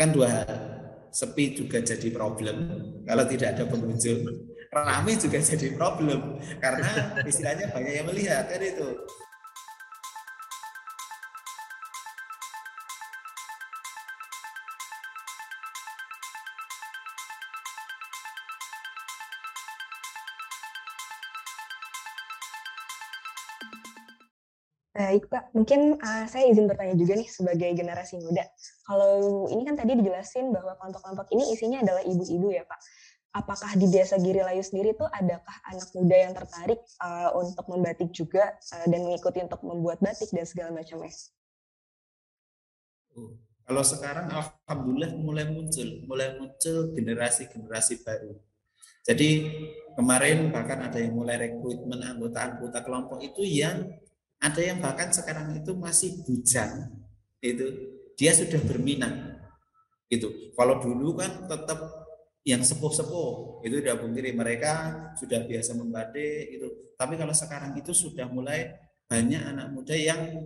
kan dua hal. Sepi juga jadi problem kalau tidak ada pengunjung. Ramai juga jadi problem karena istilahnya banyak yang melihat kan itu. Baik Pak, mungkin uh, saya izin bertanya juga nih sebagai generasi muda. Kalau ini kan tadi dijelasin bahwa kelompok-kelompok ini isinya adalah ibu-ibu ya Pak. Apakah di Desa Giri Layu sendiri tuh adakah anak muda yang tertarik uh, untuk membatik juga uh, dan mengikuti untuk membuat batik dan segala macamnya? Oh, kalau sekarang alhamdulillah mulai muncul, mulai muncul generasi-generasi baru. Jadi kemarin bahkan ada yang mulai rekrutmen anggota-anggota kelompok itu yang ada yang bahkan sekarang itu masih bujang, itu dia sudah berminat. Itu. Kalau dulu kan tetap yang sepuh-sepuh itu tidak pungkiri mereka sudah biasa membatik itu. Tapi kalau sekarang itu sudah mulai banyak anak muda yang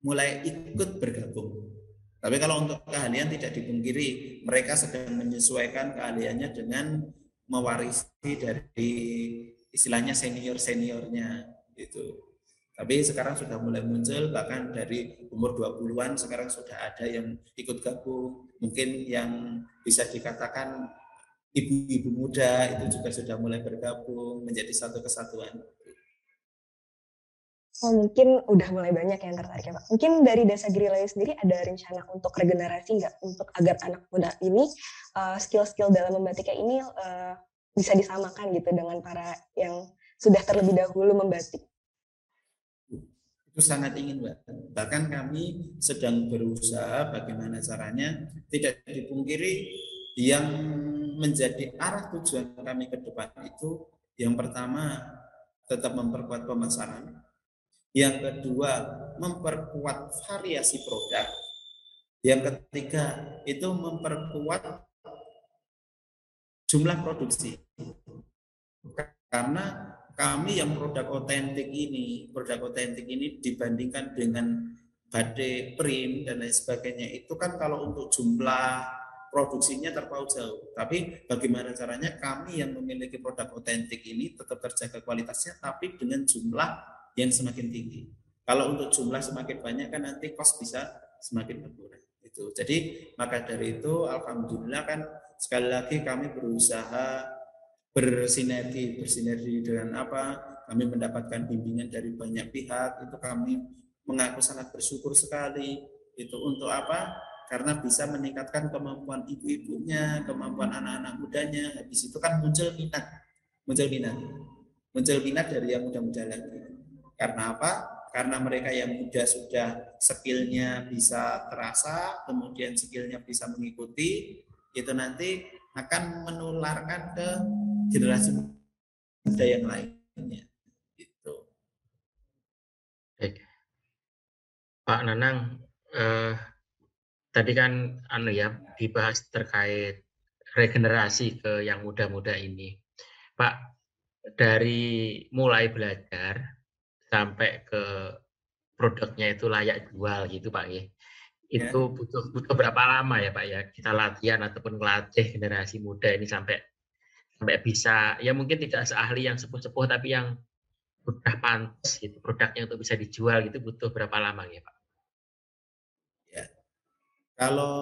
mulai ikut bergabung. Tapi kalau untuk keahlian tidak dipungkiri, mereka sedang menyesuaikan keahliannya dengan mewarisi dari istilahnya senior-seniornya itu. Tapi sekarang sudah mulai muncul bahkan dari umur 20-an sekarang sudah ada yang ikut gabung. Mungkin yang bisa dikatakan ibu-ibu muda itu juga sudah mulai bergabung menjadi satu kesatuan. Oh, mungkin udah mulai banyak yang tertarik ya Pak. Mungkin dari Desa Girilaya sendiri ada rencana untuk regenerasi nggak untuk agar anak muda ini uh, skill-skill dalam membatiknya ini uh, bisa disamakan gitu dengan para yang sudah terlebih dahulu membatik itu sangat ingin Mbak. Bahkan kami sedang berusaha bagaimana caranya tidak dipungkiri yang menjadi arah tujuan kami ke depan itu yang pertama tetap memperkuat pemasaran. Yang kedua memperkuat variasi produk. Yang ketiga itu memperkuat jumlah produksi. Karena kami yang produk otentik ini, produk otentik ini dibandingkan dengan badai print dan lain sebagainya itu kan kalau untuk jumlah produksinya terpaut jauh. Tapi bagaimana caranya kami yang memiliki produk otentik ini tetap terjaga kualitasnya tapi dengan jumlah yang semakin tinggi. Kalau untuk jumlah semakin banyak kan nanti kos bisa semakin berkurang. Itu. Jadi maka dari itu alhamdulillah kan sekali lagi kami berusaha bersinergi bersinergi dengan apa? Kami mendapatkan bimbingan dari banyak pihak. Itu kami mengaku sangat bersyukur sekali. Itu untuk apa? Karena bisa meningkatkan kemampuan ibu-ibunya kemampuan anak-anak mudanya. Habis itu kan muncul minat. Muncul minat. Muncul minat dari yang muda-muda lagi. Karena apa? Karena mereka yang muda sudah skillnya bisa terasa kemudian skillnya bisa mengikuti itu nanti akan menularkan ke generasi muda yang lainnya. Gitu. Baik. Pak Nanang, eh, tadi kan anu ya dibahas terkait regenerasi ke yang muda-muda ini. Pak, dari mulai belajar sampai ke produknya itu layak jual gitu Pak ya. Itu ya. butuh butuh berapa lama ya Pak ya kita latihan ataupun melatih generasi muda ini sampai sampai bisa ya mungkin tidak seahli yang sepuh-sepuh tapi yang udah pantas gitu produknya untuk bisa dijual gitu butuh berapa lama ya Pak? Ya. Kalau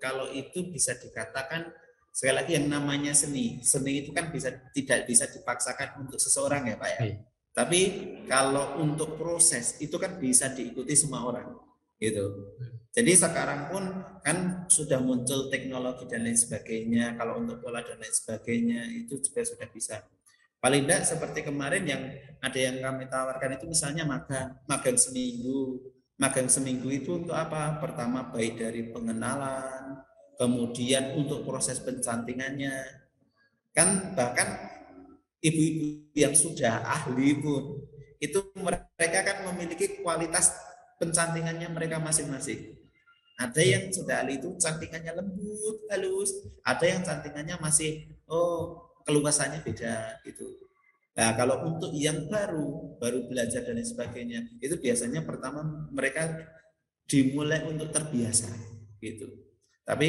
kalau itu bisa dikatakan sekali lagi yang namanya seni. Seni itu kan bisa tidak bisa dipaksakan untuk seseorang ya Pak ya. Hmm. Tapi kalau untuk proses itu kan bisa diikuti semua orang gitu. Jadi sekarang pun kan sudah muncul teknologi dan lain sebagainya. Kalau untuk pola dan lain sebagainya itu juga sudah bisa. Paling tidak seperti kemarin yang ada yang kami tawarkan itu misalnya magang, magang seminggu. Magang seminggu itu untuk apa? Pertama baik dari pengenalan, kemudian untuk proses pencantingannya. Kan bahkan ibu-ibu yang sudah ahli pun itu mereka kan memiliki kualitas pencantingannya mereka masing-masing. Ada yang sudah ahli itu cantingannya lembut, halus. Ada yang cantingannya masih oh keluasannya beda gitu. Nah kalau untuk yang baru, baru belajar dan lain sebagainya, itu biasanya pertama mereka dimulai untuk terbiasa gitu. Tapi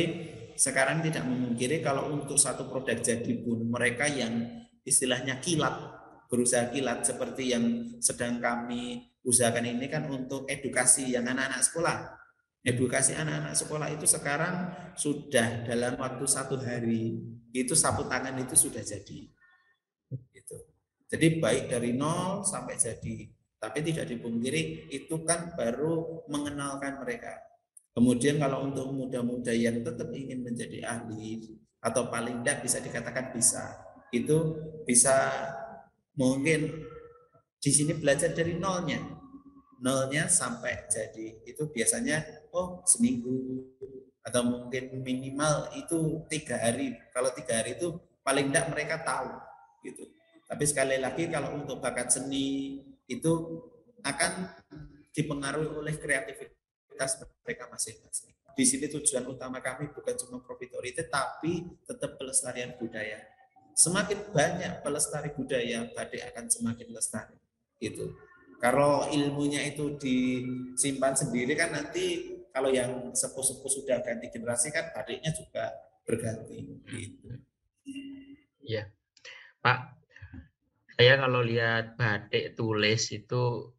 sekarang tidak memungkiri kalau untuk satu produk jadi pun mereka yang istilahnya kilat, berusaha kilat seperti yang sedang kami usahakan ini kan untuk edukasi yang anak-anak sekolah. Edukasi anak-anak sekolah itu sekarang sudah dalam waktu satu hari itu sapu tangan itu sudah jadi. Gitu. Jadi baik dari nol sampai jadi. Tapi tidak dipungkiri itu kan baru mengenalkan mereka. Kemudian kalau untuk muda-muda yang tetap ingin menjadi ahli atau paling tidak bisa dikatakan bisa, itu bisa mungkin di sini belajar dari nolnya nolnya sampai jadi itu biasanya oh seminggu atau mungkin minimal itu tiga hari. Kalau tiga hari itu paling tidak mereka tahu gitu. Tapi sekali lagi kalau untuk bakat seni itu akan dipengaruhi oleh kreativitas mereka masing-masing. Di sini tujuan utama kami bukan cuma profitoritas tapi tetap pelestarian budaya. Semakin banyak pelestari budaya batik akan semakin lestari gitu kalau ilmunya itu disimpan sendiri kan nanti kalau yang sepuh-sepuh sudah ganti generasi kan batiknya juga berganti. Gitu. Ya, Pak. Saya kalau lihat batik tulis itu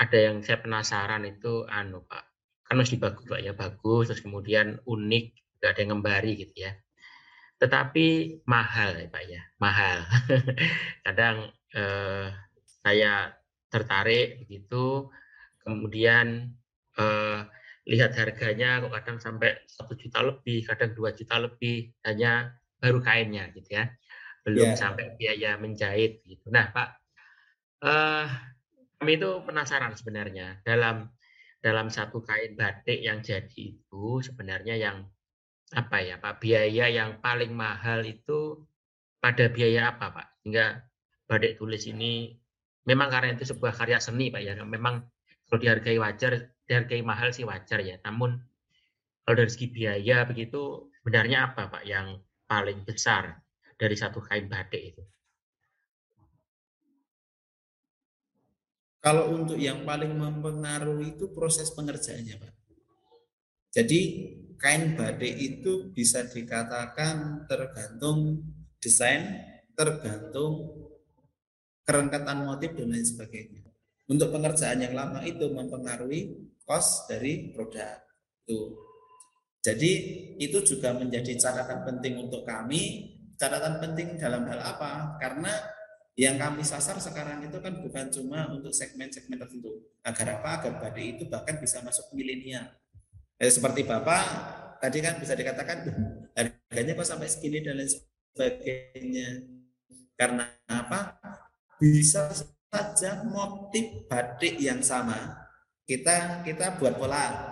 ada yang saya penasaran itu anu Pak. Kan masih bagus Pak ya bagus terus kemudian unik gak ada yang ngembari gitu ya. Tetapi mahal ya Pak ya mahal. Kadang eh, saya tertarik begitu. Kemudian eh, lihat harganya kok kadang sampai satu juta lebih kadang dua juta lebih hanya baru kainnya gitu ya. Belum yeah. sampai biaya menjahit gitu. Nah pak eh, kami itu penasaran sebenarnya dalam dalam satu kain batik yang jadi itu sebenarnya yang apa ya pak? Biaya yang paling mahal itu pada biaya apa pak? Sehingga batik tulis ini memang karena itu sebuah karya seni pak ya. Memang kalau dihargai wajar dihargai mahal sih wajar ya. Namun kalau dari segi biaya begitu sebenarnya apa pak yang paling besar dari satu kain batik itu? Kalau untuk yang paling mempengaruhi itu proses pengerjaannya pak. Jadi kain batik itu bisa dikatakan tergantung desain tergantung kerengkatan motif dan lain sebagainya. Untuk pengerjaan yang lama itu mempengaruhi cost dari produk itu. Jadi itu juga menjadi catatan penting untuk kami. Catatan penting dalam hal apa? Karena yang kami sasar sekarang itu kan bukan cuma untuk segmen-segmen tertentu. Agar apa? Agar badik itu bahkan bisa masuk milenial. Eh, seperti Bapak tadi kan bisa dikatakan harganya kok sampai segini dan lain sebagainya. Karena apa? Bisa saja motif batik yang sama kita kita buat pola.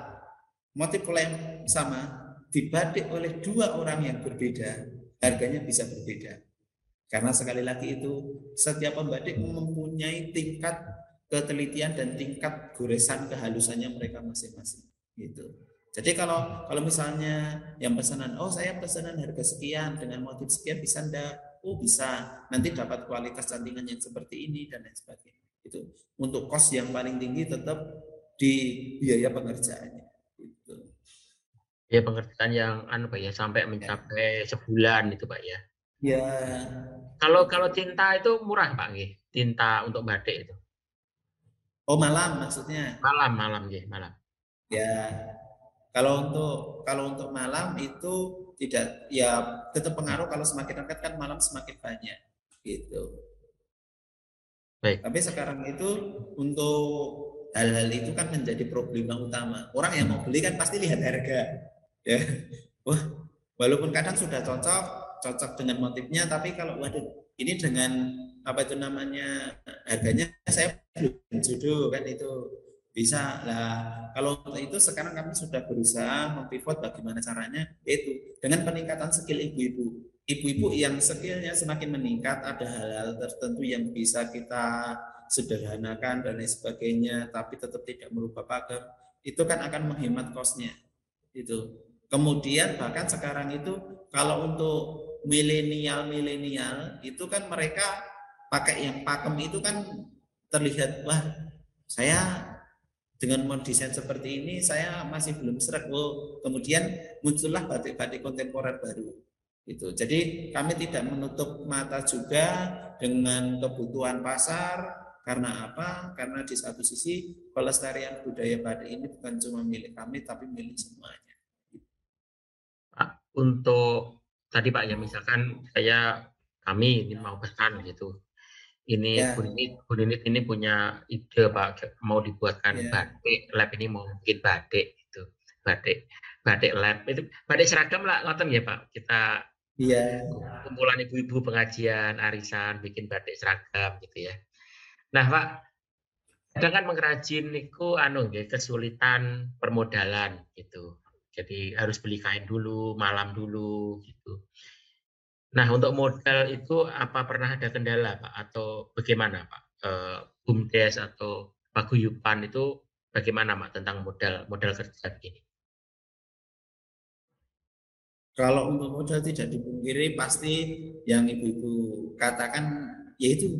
Motif pola yang sama dibatik oleh dua orang yang berbeda harganya bisa berbeda. Karena sekali lagi itu setiap pembatik mempunyai tingkat ketelitian dan tingkat goresan kehalusannya mereka masing-masing gitu. Jadi kalau kalau misalnya yang pesanan oh saya pesanan harga sekian dengan motif sekian bisa ndak oh bisa. Nanti dapat kualitas cantingan yang seperti ini dan lain sebagainya. Itu untuk kos yang paling tinggi tetap di biaya pengerjaannya. Itu ya pengerjaan yang anu pak ya sampai mencapai ya. sebulan itu pak ya. Ya. Kalau kalau tinta itu murah pak nggih? Tinta untuk batik itu? Oh malam maksudnya? Malam malam ya malam. Ya. Kalau untuk kalau untuk malam itu tidak ya tetap pengaruh kalau semakin dekat kan malam semakin banyak gitu. Baik. Tapi sekarang itu untuk hal-hal itu kan menjadi problema utama. Orang yang mau beli kan pasti lihat harga. Ya. Wah, walaupun kadang sudah cocok, cocok dengan motifnya, tapi kalau waduh, ini dengan apa itu namanya harganya saya belum jodoh kan itu bisa lah. Kalau untuk itu sekarang kami sudah berusaha mempivot bagaimana caranya itu dengan peningkatan skill ibu-ibu. Ibu-ibu yang skillnya semakin meningkat ada hal-hal tertentu yang bisa kita sederhanakan dan lain sebagainya, tapi tetap tidak merubah pakem. Itu kan akan menghemat kosnya. Itu. Kemudian bahkan sekarang itu kalau untuk milenial-milenial itu kan mereka pakai yang pakem itu kan terlihat wah saya dengan mendesain seperti ini saya masih belum serak. Oh, kemudian muncullah batik-batik kontemporer baru. Itu. Jadi kami tidak menutup mata juga dengan kebutuhan pasar karena apa? Karena di satu sisi pelestarian budaya batik ini bukan cuma milik kami tapi milik semuanya. Pak, untuk tadi Pak ya misalkan saya kami ini mau pesan gitu ini ya. Bunit, Bunit ini punya ide Pak mau dibuatkan ya. batik lab ini mau mungkin batik itu batik batik lab itu batik seragam lah ngoten ya Pak kita Iya. Kumpulan ibu-ibu pengajian, arisan, bikin batik seragam gitu ya. Nah Pak, kadang kan mengrajin niku anu ya, kesulitan permodalan gitu. Jadi harus beli kain dulu, malam dulu gitu. Nah, untuk modal itu apa pernah ada kendala, Pak? Atau bagaimana, Pak? E, BUMDes atau paguyupan itu bagaimana, Pak, tentang modal modal kerja begini? Kalau untuk modal tidak dipungkiri pasti yang ibu-ibu katakan yaitu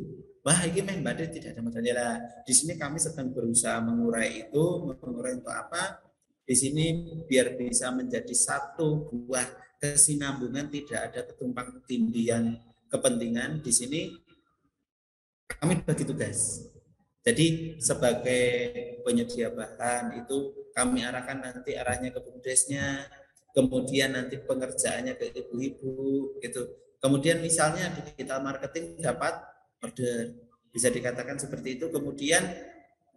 wah ini main badai tidak ada modalnya lah. Di sini kami sedang berusaha mengurai itu, mengurai untuk apa? Di sini biar bisa menjadi satu buah kesinambungan, tidak ada ketumpang tindian kepentingan di sini kami bagi tugas. Jadi sebagai penyedia bahan itu kami arahkan nanti arahnya ke bumdesnya, kemudian nanti pengerjaannya ke ibu-ibu gitu. Kemudian misalnya di digital marketing dapat order, bisa dikatakan seperti itu. Kemudian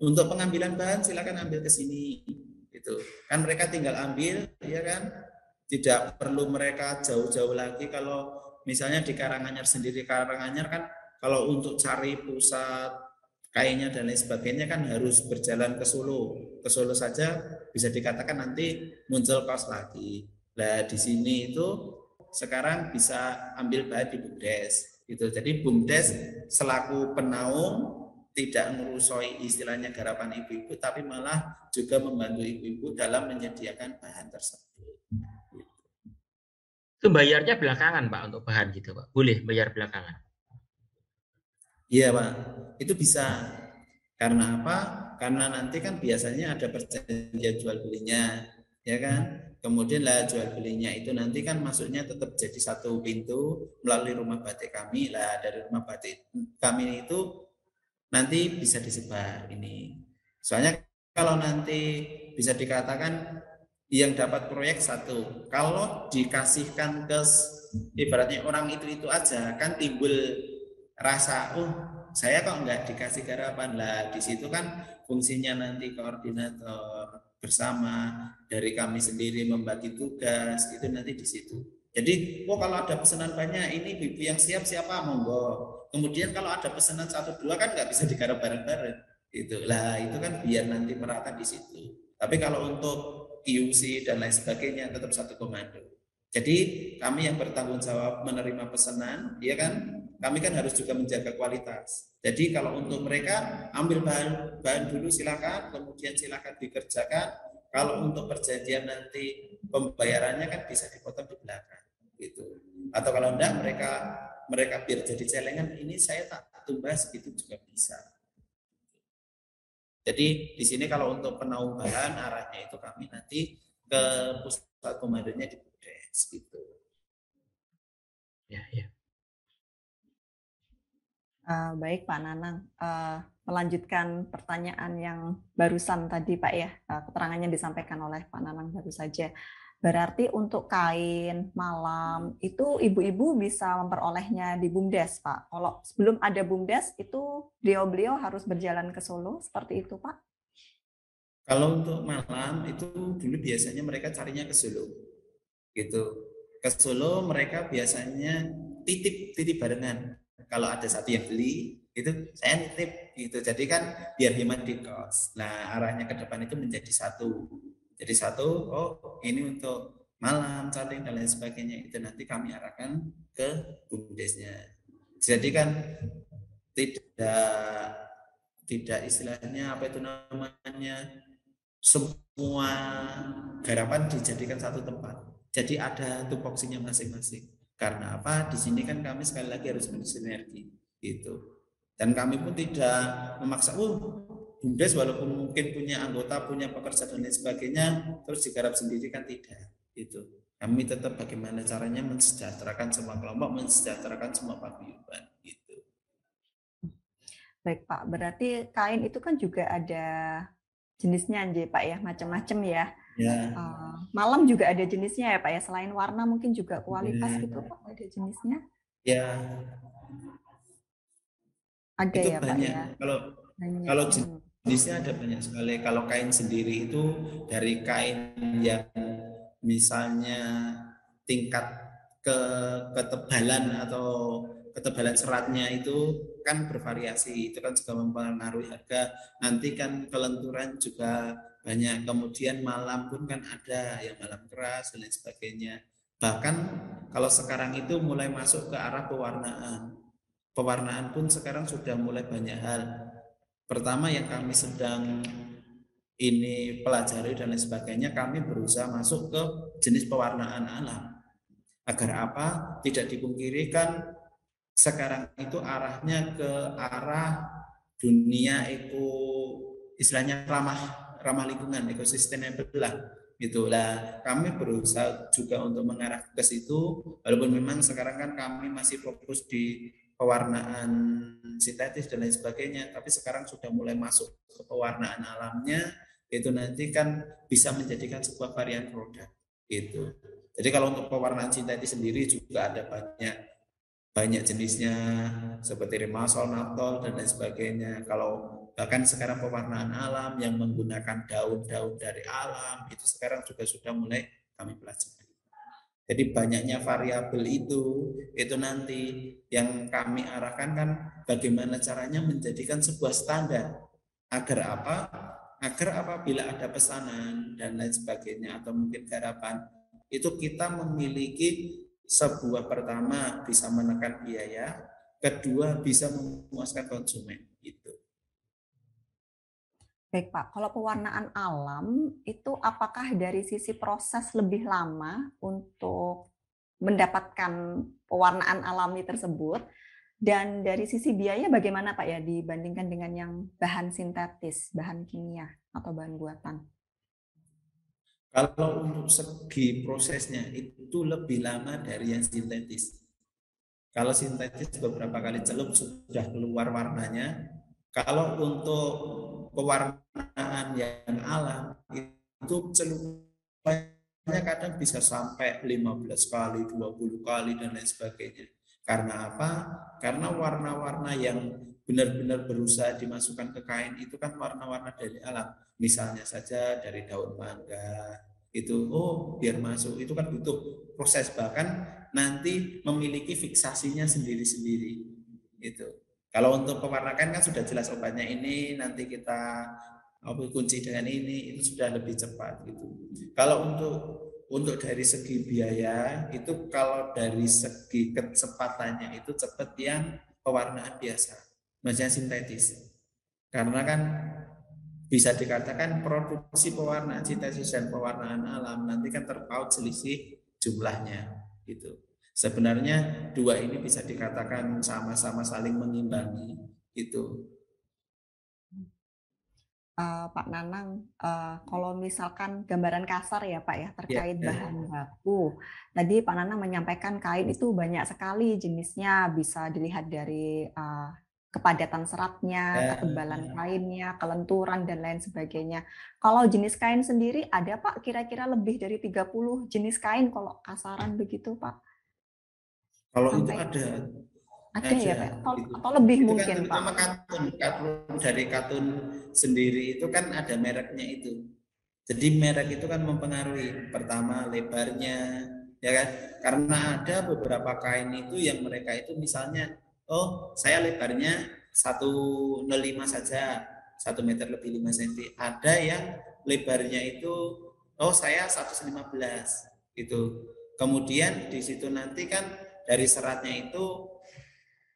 untuk pengambilan bahan silakan ambil ke sini gitu. Kan mereka tinggal ambil ya kan tidak perlu mereka jauh-jauh lagi kalau misalnya di Karanganyar sendiri Karanganyar kan kalau untuk cari pusat kainnya dan lain sebagainya kan harus berjalan ke Solo. Ke Solo saja bisa dikatakan nanti muncul kos lagi. Nah di sini itu sekarang bisa ambil bahan di BUMDes. Gitu. Jadi BUMDes selaku penaung tidak merusoi istilahnya garapan ibu-ibu, tapi malah juga membantu ibu-ibu dalam menyediakan bahan tersebut. Itu bayarnya belakangan Pak untuk bahan gitu Pak. Boleh bayar belakangan. Iya Pak, itu bisa. Karena apa? Karena nanti kan biasanya ada perjanjian jual belinya, ya kan? Kemudian lah jual belinya itu nanti kan masuknya tetap jadi satu pintu melalui rumah batik kami lah dari rumah batik kami itu nanti bisa disebar ini. Soalnya kalau nanti bisa dikatakan yang dapat proyek satu. Kalau dikasihkan ke ibaratnya orang itu itu aja kan timbul rasa, oh saya kok nggak dikasih garapan lah. Di situ kan fungsinya nanti koordinator bersama dari kami sendiri membagi tugas itu nanti di situ. Jadi, oh kalau ada pesanan banyak ini bibi yang siap siapa monggo. Kemudian kalau ada pesanan satu dua kan nggak bisa digarap bareng-bareng. Itulah itu kan biar nanti merata di situ. Tapi kalau untuk QC dan lain sebagainya tetap satu komando. Jadi kami yang bertanggung jawab menerima pesanan, ya kan, kami kan harus juga menjaga kualitas. Jadi kalau untuk mereka ambil bahan bahan dulu silakan, kemudian silakan dikerjakan. Kalau untuk perjanjian nanti pembayarannya kan bisa dipotong di belakang, gitu. Atau kalau enggak mereka mereka biar jadi celengan ini saya tak tumbas itu juga bisa. Jadi di sini kalau untuk penaubahan arahnya itu kami nanti ke pusat komandonya di Budes gitu. Ya, ya. Uh, baik Pak Nanang, uh, melanjutkan pertanyaan yang barusan tadi Pak ya, uh, keterangannya disampaikan oleh Pak Nanang baru saja. Berarti untuk kain malam itu ibu-ibu bisa memperolehnya di BUMDes, Pak. Kalau sebelum ada BUMDes itu beliau-beliau harus berjalan ke Solo, seperti itu, Pak? Kalau untuk malam itu dulu biasanya mereka carinya ke Solo. Gitu. Ke Solo mereka biasanya titip titip barengan. Kalau ada satu yang beli, itu saya nitip gitu. Jadi kan biar hemat di kos. Nah, arahnya ke depan itu menjadi satu jadi satu, oh ini untuk malam, saling dan lain sebagainya itu nanti kami arahkan ke bumdesnya. Jadi kan tidak tidak istilahnya apa itu namanya semua garapan dijadikan satu tempat. Jadi ada tupoksinya masing-masing. Karena apa? Di sini kan kami sekali lagi harus bersinergi gitu. Dan kami pun tidak memaksa, oh BUMDes walaupun mungkin punya anggota, punya pekerja dan lain sebagainya, terus digarap sendiri kan tidak. Itu. Kami tetap bagaimana caranya mensejahterakan semua kelompok, mensejahterakan semua paguyuban. Gitu. Baik Pak, berarti kain itu kan juga ada jenisnya aja Pak ya, macam-macam ya. Ya. Uh, malam juga ada jenisnya ya Pak ya, selain warna mungkin juga kualitas ya. gitu Pak, ada jenisnya. Ya. Ada itu ya banyak. Pak ya. Kalau banyak. kalau hmm. Jenisnya ada banyak sekali. Kalau kain sendiri itu dari kain yang misalnya tingkat ke ketebalan atau ketebalan seratnya itu kan bervariasi. Itu kan juga mempengaruhi harga. Nanti kan kelenturan juga banyak. Kemudian malam pun kan ada yang malam keras dan lain sebagainya. Bahkan kalau sekarang itu mulai masuk ke arah pewarnaan. Pewarnaan pun sekarang sudah mulai banyak hal pertama yang kami sedang ini pelajari dan lain sebagainya, kami berusaha masuk ke jenis pewarnaan alam. Agar apa? Tidak dipungkiri kan sekarang itu arahnya ke arah dunia eko istilahnya ramah ramah lingkungan, ekosistemnya lah. Itulah kami berusaha juga untuk mengarah ke situ walaupun memang sekarang kan kami masih fokus di pewarnaan sintetis dan lain sebagainya tapi sekarang sudah mulai masuk ke pewarnaan alamnya itu nanti kan bisa menjadikan sebuah varian produk gitu. Jadi kalau untuk pewarnaan sintetis sendiri juga ada banyak banyak jenisnya seperti rimasol, naftol dan lain sebagainya. Kalau bahkan sekarang pewarnaan alam yang menggunakan daun-daun dari alam itu sekarang juga sudah mulai kami pelajari. Jadi banyaknya variabel itu itu nanti yang kami arahkan kan bagaimana caranya menjadikan sebuah standar agar apa? agar apabila ada pesanan dan lain sebagainya atau mungkin garapan itu kita memiliki sebuah pertama bisa menekan biaya, kedua bisa memuaskan konsumen. Baik Pak, kalau pewarnaan alam itu apakah dari sisi proses lebih lama untuk mendapatkan pewarnaan alami tersebut dan dari sisi biaya bagaimana Pak ya dibandingkan dengan yang bahan sintetis, bahan kimia atau bahan buatan? Kalau untuk segi prosesnya itu lebih lama dari yang sintetis. Kalau sintetis beberapa kali celup sudah keluar warnanya. Kalau untuk pewarnaan yang alam itu celupannya kadang bisa sampai 15 kali, 20 kali dan lain sebagainya. Karena apa? Karena warna-warna yang benar-benar berusaha dimasukkan ke kain itu kan warna-warna dari alam. Misalnya saja dari daun mangga, itu oh biar masuk itu kan butuh proses bahkan nanti memiliki fiksasinya sendiri-sendiri itu kalau untuk pewarna kain kan sudah jelas obatnya ini nanti kita apa kunci dengan ini itu sudah lebih cepat gitu kalau untuk untuk dari segi biaya itu kalau dari segi kecepatannya itu cepat yang pewarnaan biasa, maksudnya sintetis. Karena kan bisa dikatakan produksi pewarnaan sintetis dan pewarnaan alam nanti kan terpaut selisih jumlahnya gitu. Sebenarnya dua ini bisa dikatakan sama-sama saling mengimbangi itu uh, Pak Nanang, uh, kalau misalkan gambaran kasar ya Pak ya terkait yeah, bahan baku. Tadi Pak Nanang menyampaikan kain itu banyak sekali jenisnya, bisa dilihat dari uh, kepadatan seratnya, yeah. ketebalan kainnya, kelenturan dan lain sebagainya. Kalau jenis kain sendiri ada Pak kira-kira lebih dari 30 jenis kain kalau kasaran begitu Pak? Kalau itu ada ada ya Pak? Atau, gitu. atau lebih itu mungkin kan, Pak? katun, katun dari katun sendiri itu kan ada mereknya itu. Jadi merek itu kan mempengaruhi pertama lebarnya, ya kan? Karena ada beberapa kain itu yang mereka itu misalnya, oh saya lebarnya 105 saja, satu meter lebih 5 cm. Ada yang lebarnya itu, oh saya 115 gitu. Kemudian di situ nanti kan dari seratnya itu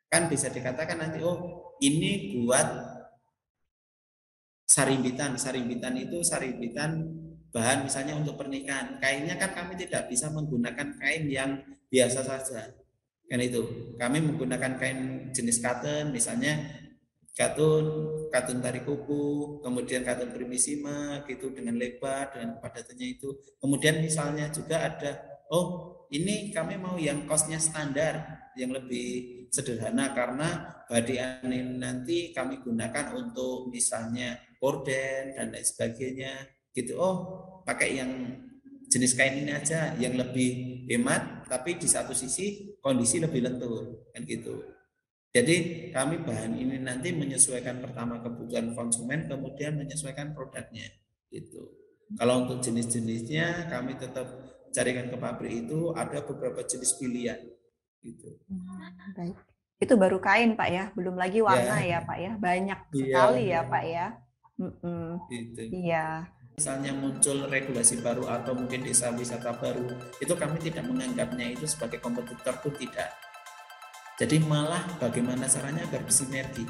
kan bisa dikatakan nanti oh ini buat sarimbitan. Sarimbitan itu sarimbitan bahan misalnya untuk pernikahan. Kainnya kan kami tidak bisa menggunakan kain yang biasa saja. Kan itu. Kami menggunakan kain jenis cotton misalnya katun, katun tari kuku, kemudian katun primisima gitu dengan lebar dan padatannya itu. Kemudian misalnya juga ada, oh ini kami mau yang kosnya standar, yang lebih sederhana karena badik ini nanti kami gunakan untuk misalnya korden dan lain sebagainya gitu. Oh pakai yang jenis kain ini aja yang lebih hemat, tapi di satu sisi kondisi lebih lentur kan gitu. Jadi kami bahan ini nanti menyesuaikan pertama kebutuhan konsumen, kemudian menyesuaikan produknya. Gitu. Kalau untuk jenis-jenisnya kami tetap carikan ke pabrik itu ada beberapa jenis pilihan. Gitu. Hmm, baik. Itu baru kain Pak ya, belum lagi warna ya, ya Pak ya, banyak iya, sekali ya, ya Pak ya. Mm Gitu. Iya. Misalnya muncul regulasi baru atau mungkin desa wisata baru, itu kami tidak menganggapnya itu sebagai kompetitor pun tidak jadi malah bagaimana caranya agar bersinergi.